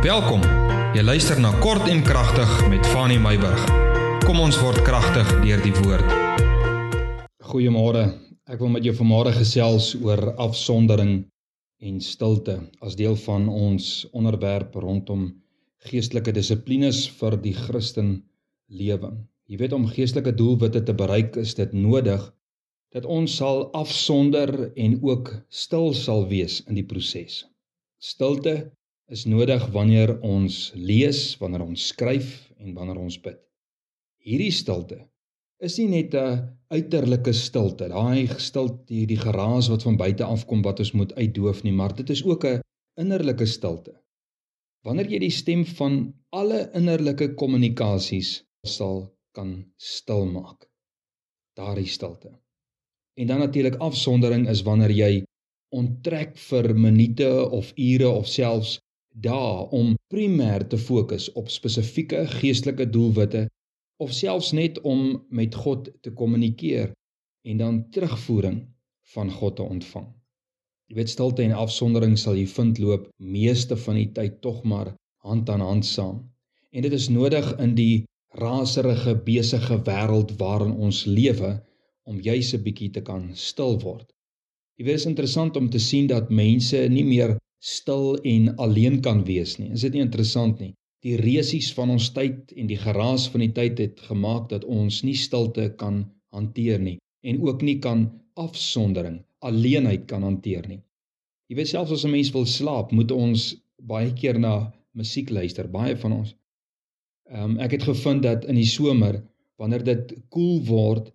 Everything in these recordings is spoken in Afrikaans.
Welkom. Jy luister na Kort en Kragtig met Fanny Meyburg. Kom ons word kragtig deur die woord. Goeiemôre. Ek wil met jou vanmôre gesels oor afsondering en stilte as deel van ons onderwerp rondom geestelike dissiplines vir die Christen lewe. Jy weet om geestelike doelwitte te bereik is dit nodig dat ons sal afsonder en ook stil sal wees in die proses. Stilte is nodig wanneer ons lees, wanneer ons skryf en wanneer ons bid. Hierdie stilte is nie net 'n uiterlike stilte, daai stilte, die geraas wat van buite afkom wat ons moet uitdoof nie, maar dit is ook 'n innerlike stilte. Wanneer jy die stem van alle innerlike kommunikasies sal kan stil maak. Daardie stilte. En dan natuurlik afsondering is wanneer jy onttrek vir minute of ure of selfs dae om primêr te fokus op spesifieke geestelike doelwitte of selfs net om met God te kommunikeer en dan terugvoering van God te ontvang. Jy weet stilte en afsondering sal jy vind loop meeste van die tyd tog maar hand aan hand saam. En dit is nodig in die raserige besige wêreld waarin ons lewe om juis 'n bietjie te kan stil word. Jy weet dit is interessant om te sien dat mense nie meer stil en alleen kan wees nie. Is dit nie interessant nie? Die resies van ons tyd en die geraas van die tyd het gemaak dat ons nie stilte kan hanteer nie en ook nie kan afsondering, alleenheid kan hanteer nie. Jy weet selfs as 'n mens wil slaap, moet ons baie keer na musiek luister, baie van ons. Ehm um, ek het gevind dat in die somer wanneer dit koel cool word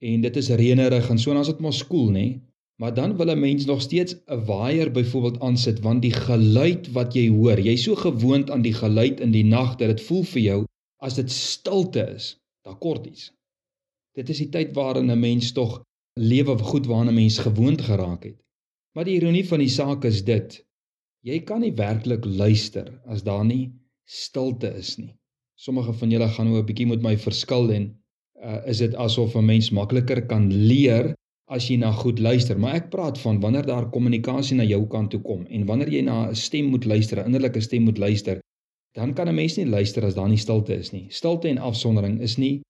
en dit is reënerig en so dan is dit mos koel, cool, nê? Maar dan wil 'n mens nog steeds 'n waier byvoorbeeld aansit want die geluid wat jy hoor, jy's so gewoond aan die geluid in die nag dat dit voel vir jou as dit stilte is, daar kort iets. Dit is die tyd waarin 'n mens tog lewe goed waarna 'n mens gewoond geraak het. Maar die ironie van die saak is dit: jy kan nie werklik luister as daar nie stilte is nie. Sommige van julle gaan nou 'n bietjie met my verskil en uh, is dit asof 'n mens makliker kan leer as jy na goed luister, maar ek praat van wanneer daar kommunikasie na jou kant toe kom en wanneer jy na 'n stem moet luister, 'n innerlike stem moet luister, dan kan 'n mens nie luister as daar nie stilte is nie. Stilte en afsondering is nie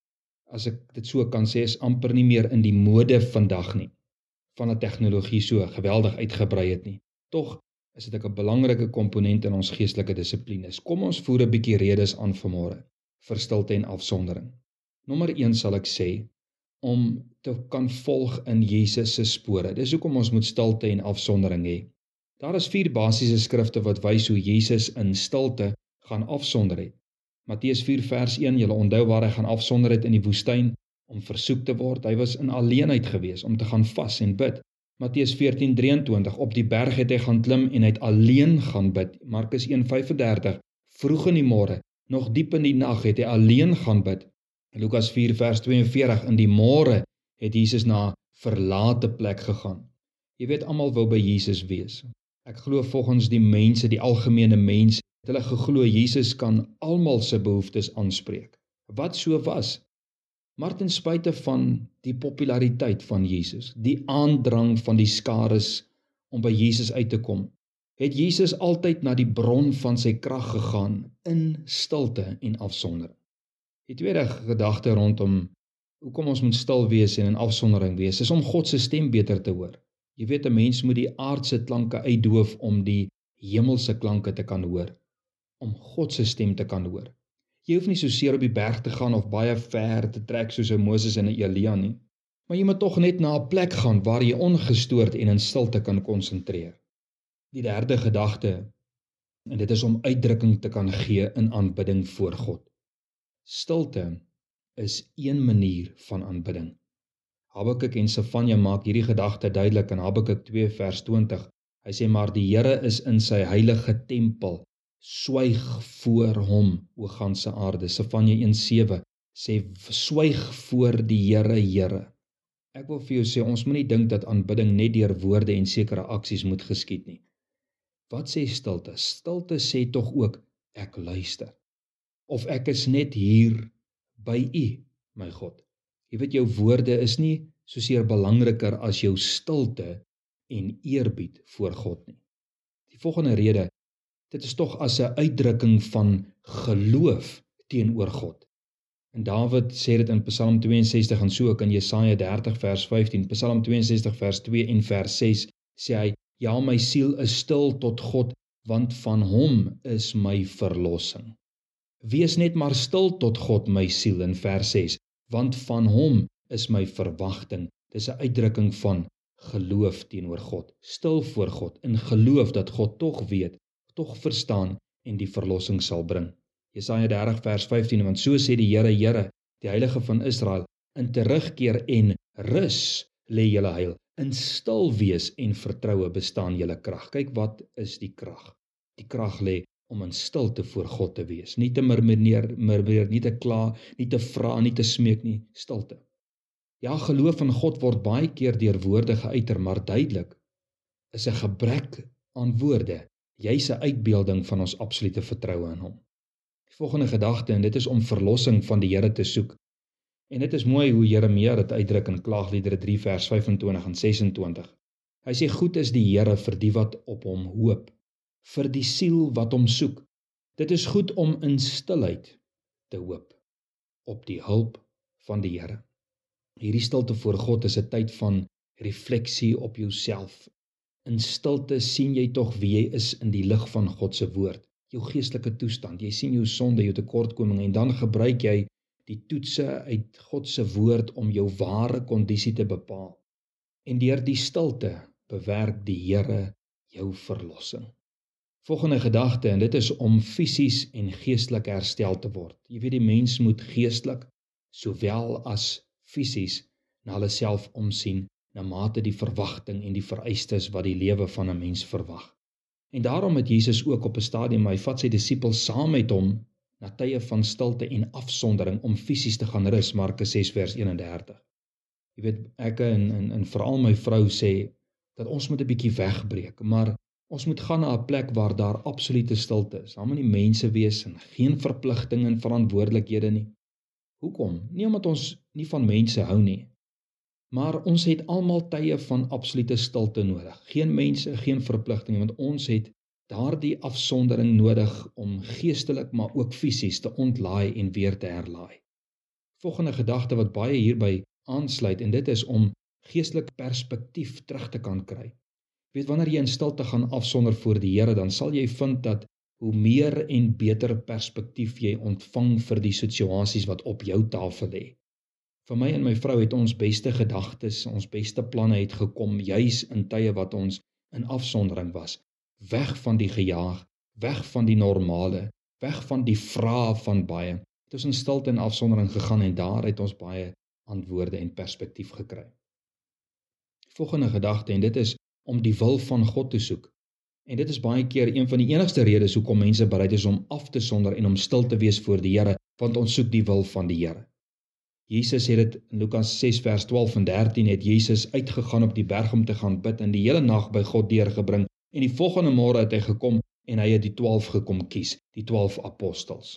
as ek dit so kan sê is amper nie meer in die mode vandag nie. Van 'n tegnologie so geweldig uitgebrei het nie. Tog is dit 'n belangrike komponent in ons geestelike dissiplines. Kom ons voer 'n bietjie redes aan vanmôre vir stilte en afsondering. Nommer 1 sal ek sê om te kan volg in Jesus se spore. Dis hoekom ons moet stilte en afsondering hê. Daar is vier basiese skrifte wat wys hoe Jesus in stilte gaan afsonder het. Matteus 4 vers 1, julle onthou waar hy gaan afsonder het in die woestyn om versoek te word. Hy was in alleenheid gewees om te gaan vas en bid. Matteus 14:23 op die berg het hy gaan klim en hy het alleen gaan bid. Markus 1:35 vroeg in die môre, nog diep in die nag het hy alleen gaan bid. Lukas 4 vers 42 in die môre het Jesus na 'n verlate plek gegaan. Jy weet almal wou by Jesus wees. Ek glo volgens die mense, die algemene mens, het hulle geglo Jesus kan almal se behoeftes aanspreek. Wat so was. Maar ten spyte van die populariteit van Jesus, die aandrang van die skares om by Jesus uit te kom, het Jesus altyd na die bron van sy krag gegaan in stilte en afsondering. Die tweede gedagte rondom hoekom ons moet stil wees en in afsondering wees, is om God se stem beter te hoor. Jy weet 'n mens moet die aardse klanke uitdoof om die hemelse klanke te kan hoor, om God se stem te kan hoor. Jy hoef nie so seer op die berg te gaan of baie ver te trek soos 'n Moses en 'n Elia nie, maar jy moet tog net na 'n plek gaan waar jy ongestoord en in stilte kan konsentreer. Die derde gedagte en dit is om uitdrukking te kan gee in aanbidding voor God. Stilte is een manier van aanbidding. Habakuk en Sefanja maak hierdie gedagte duidelik in Habakuk 2 vers 20. Hy sê maar die Here is in sy heilige tempel. Swyg voor hom, o ganse aarde. Sefanja 1:7 sê swyg voor die Here, Here. Ek wil vir jou sê ons moenie dink dat aanbidding net deur woorde en sekere aksies moet geskied nie. Wat sê stilte? Stilte sê tog ook ek luister of ek is net hier by U, my God. Jy weet jou woorde is nie soseer belangriker as jou stilte en eerbied voor God nie. Die volgende rede Dit is tog as 'n uitdrukking van geloof teenoor God. En Dawid sê dit in Psalm 62 en so ook in Jesaja 30 vers 15, Psalm 62 vers 2 en vers 6 sê hy: "Ja, my siel is stil tot God, want van Hom is my verlossing." Wees net maar stil tot God, my siel in vers 6, want van Hom is my verwagting. Dis 'n uitdrukking van geloof teenoor God. Stil voor God in geloof dat God tog weet, tog verstaan en die verlossing sal bring. Jesaja 30 vers 15 want so sê die Here Here die heilige van Israel in terugkeer en rus lê julle heil in stil wees en vertroue bestaan julle krag kyk wat is die krag die krag lê om in stilte voor God te wees nie te murmureer murmureer nie te kla nie te vra nie te smeek nie stilte ja geloof in God word baie keer deur woorde geuiter maar duidelik is 'n gebrek aan woorde jy's 'n uitbeelding van ons absolute vertroue in hom Die volgende gedagte en dit is om verlossing van die Here te soek. En dit is mooi hoe Jeremia dit uitdruk in Klaagliedere 3 vers 25 en 26. Hy sê goed is die Here vir die wat op hom hoop, vir die siel wat hom soek. Dit is goed om in stilheid te hoop op die hulp van die Here. Hierdie stilte voor God is 'n tyd van refleksie op jouself. In stilte sien jy tog wie jy is in die lig van God se woord jou geestelike toestand. Jy sien jou sonde, jou tekortkominge en dan gebruik jy die toetse uit God se woord om jou ware kondisie te bepaal. En deur die stilte bewerk die Here jou verlossing. Volgende gedagte en dit is om fisies en geestelik herstel te word. Jy weet die mens moet geestelik sowel as fisies na hulle self omsien na mate die verwagting en die vereistes wat die lewe van 'n mens verwag. En daarom het Jesus ook op 'n stadium hy vat sy disippels saam met hom na tye van stilte en afsondering om fisies te gaan rus Markus 6 vers 31. Jy weet ek en en, en veral my vrou sê dat ons moet 'n bietjie wegbreek, maar ons moet gaan na 'n plek waar daar absolute stilte is. Daar moet nie mense wees en geen verpligtinge en verantwoordelikhede nie. Hoekom? Nie omdat ons nie van mense hou nie, Maar ons het almal tye van absolute stilte nodig. Geen mense, geen verpligtinge want ons het daardie afsondering nodig om geestelik maar ook fisies te ontlaai en weer te herlaai. Volgende gedagte wat baie hierby aansluit en dit is om geestelike perspektief terug te kan kry. Weet wanneer jy in stilte gaan afsonder voor die Here, dan sal jy vind dat hoe meer en beter perspektief jy ontvang vir die situasies wat op jou tafel lê. Vir my en my vrou het ons beste gedagtes, ons beste planne het gekom juis in tye wat ons in afsondering was, weg van die gejaag, weg van die normale, weg van die vrae van baie. Het ons in stilte en afsondering gegaan en daar het ons baie antwoorde en perspektief gekry. Volgende gedagte en dit is om die wil van God te soek. En dit is baie keer een van die enigste redes hoekom mense bereid is om af te sonder en om stil te wees voor die Here, want ons soek die wil van die Here. Jesus het dit in Lukas 6 vers 12 en 13 het Jesus uitgegaan op die berg om te gaan bid en die hele nag by God deurgebring en die volgende môre het hy gekom en hy het die 12 gekom kies, die 12 apostels.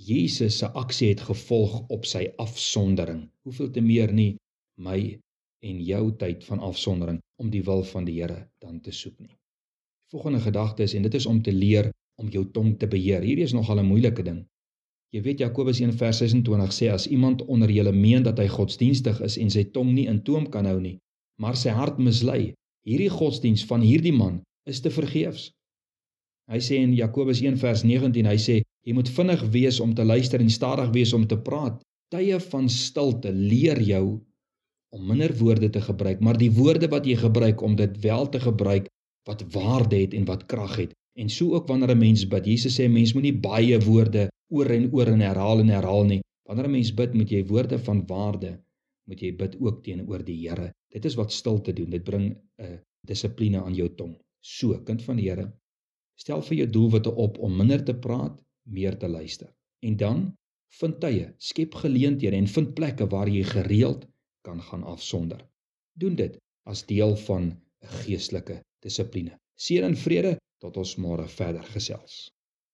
Jesus se aksie het gevolg op sy afsondering. Hoeveel te meer nie my en jou tyd van afsondering om die wil van die Here dan te soek nie. Die volgende gedagte is en dit is om te leer om jou tong te beheer. Hierdie is nogal 'n moeilike ding. Jy weet Jakobus 1 vers 26 sê as iemand onder julle meen dat hy godsdienstig is en sy tong nie in toom kan hou nie, maar sy hart mislei, hierdie godsdiens van hierdie man is te vergeefs. Hy sê in Jakobus 1 vers 19, hy sê jy moet vinnig wees om te luister en stadig wees om te praat. Tye van stilte leer jou om minder woorde te gebruik, maar die woorde wat jy gebruik om dit wel te gebruik wat waarde het en wat krag het. En so ook wanneer 'n mens bid, Jesus sê mens moenie baie woorde oor en oor en herhaal en herhaal nie. Wanneer 'n mens bid, moet jy woorde van waarde moet jy bid ook teenoor die Here. Dit is wat stilte doen. Dit bring 'n dissipline aan jou tong. So, kind van die Here, stel vir jou doelwitte op om minder te praat, meer te luister. En dan vind tye, skep geleenthede en vind plekke waar jy gereeld kan gaan afsonder. Doen dit as deel van 'n geestelike dissipline. Seën en vrede tot ons môre verder gesels.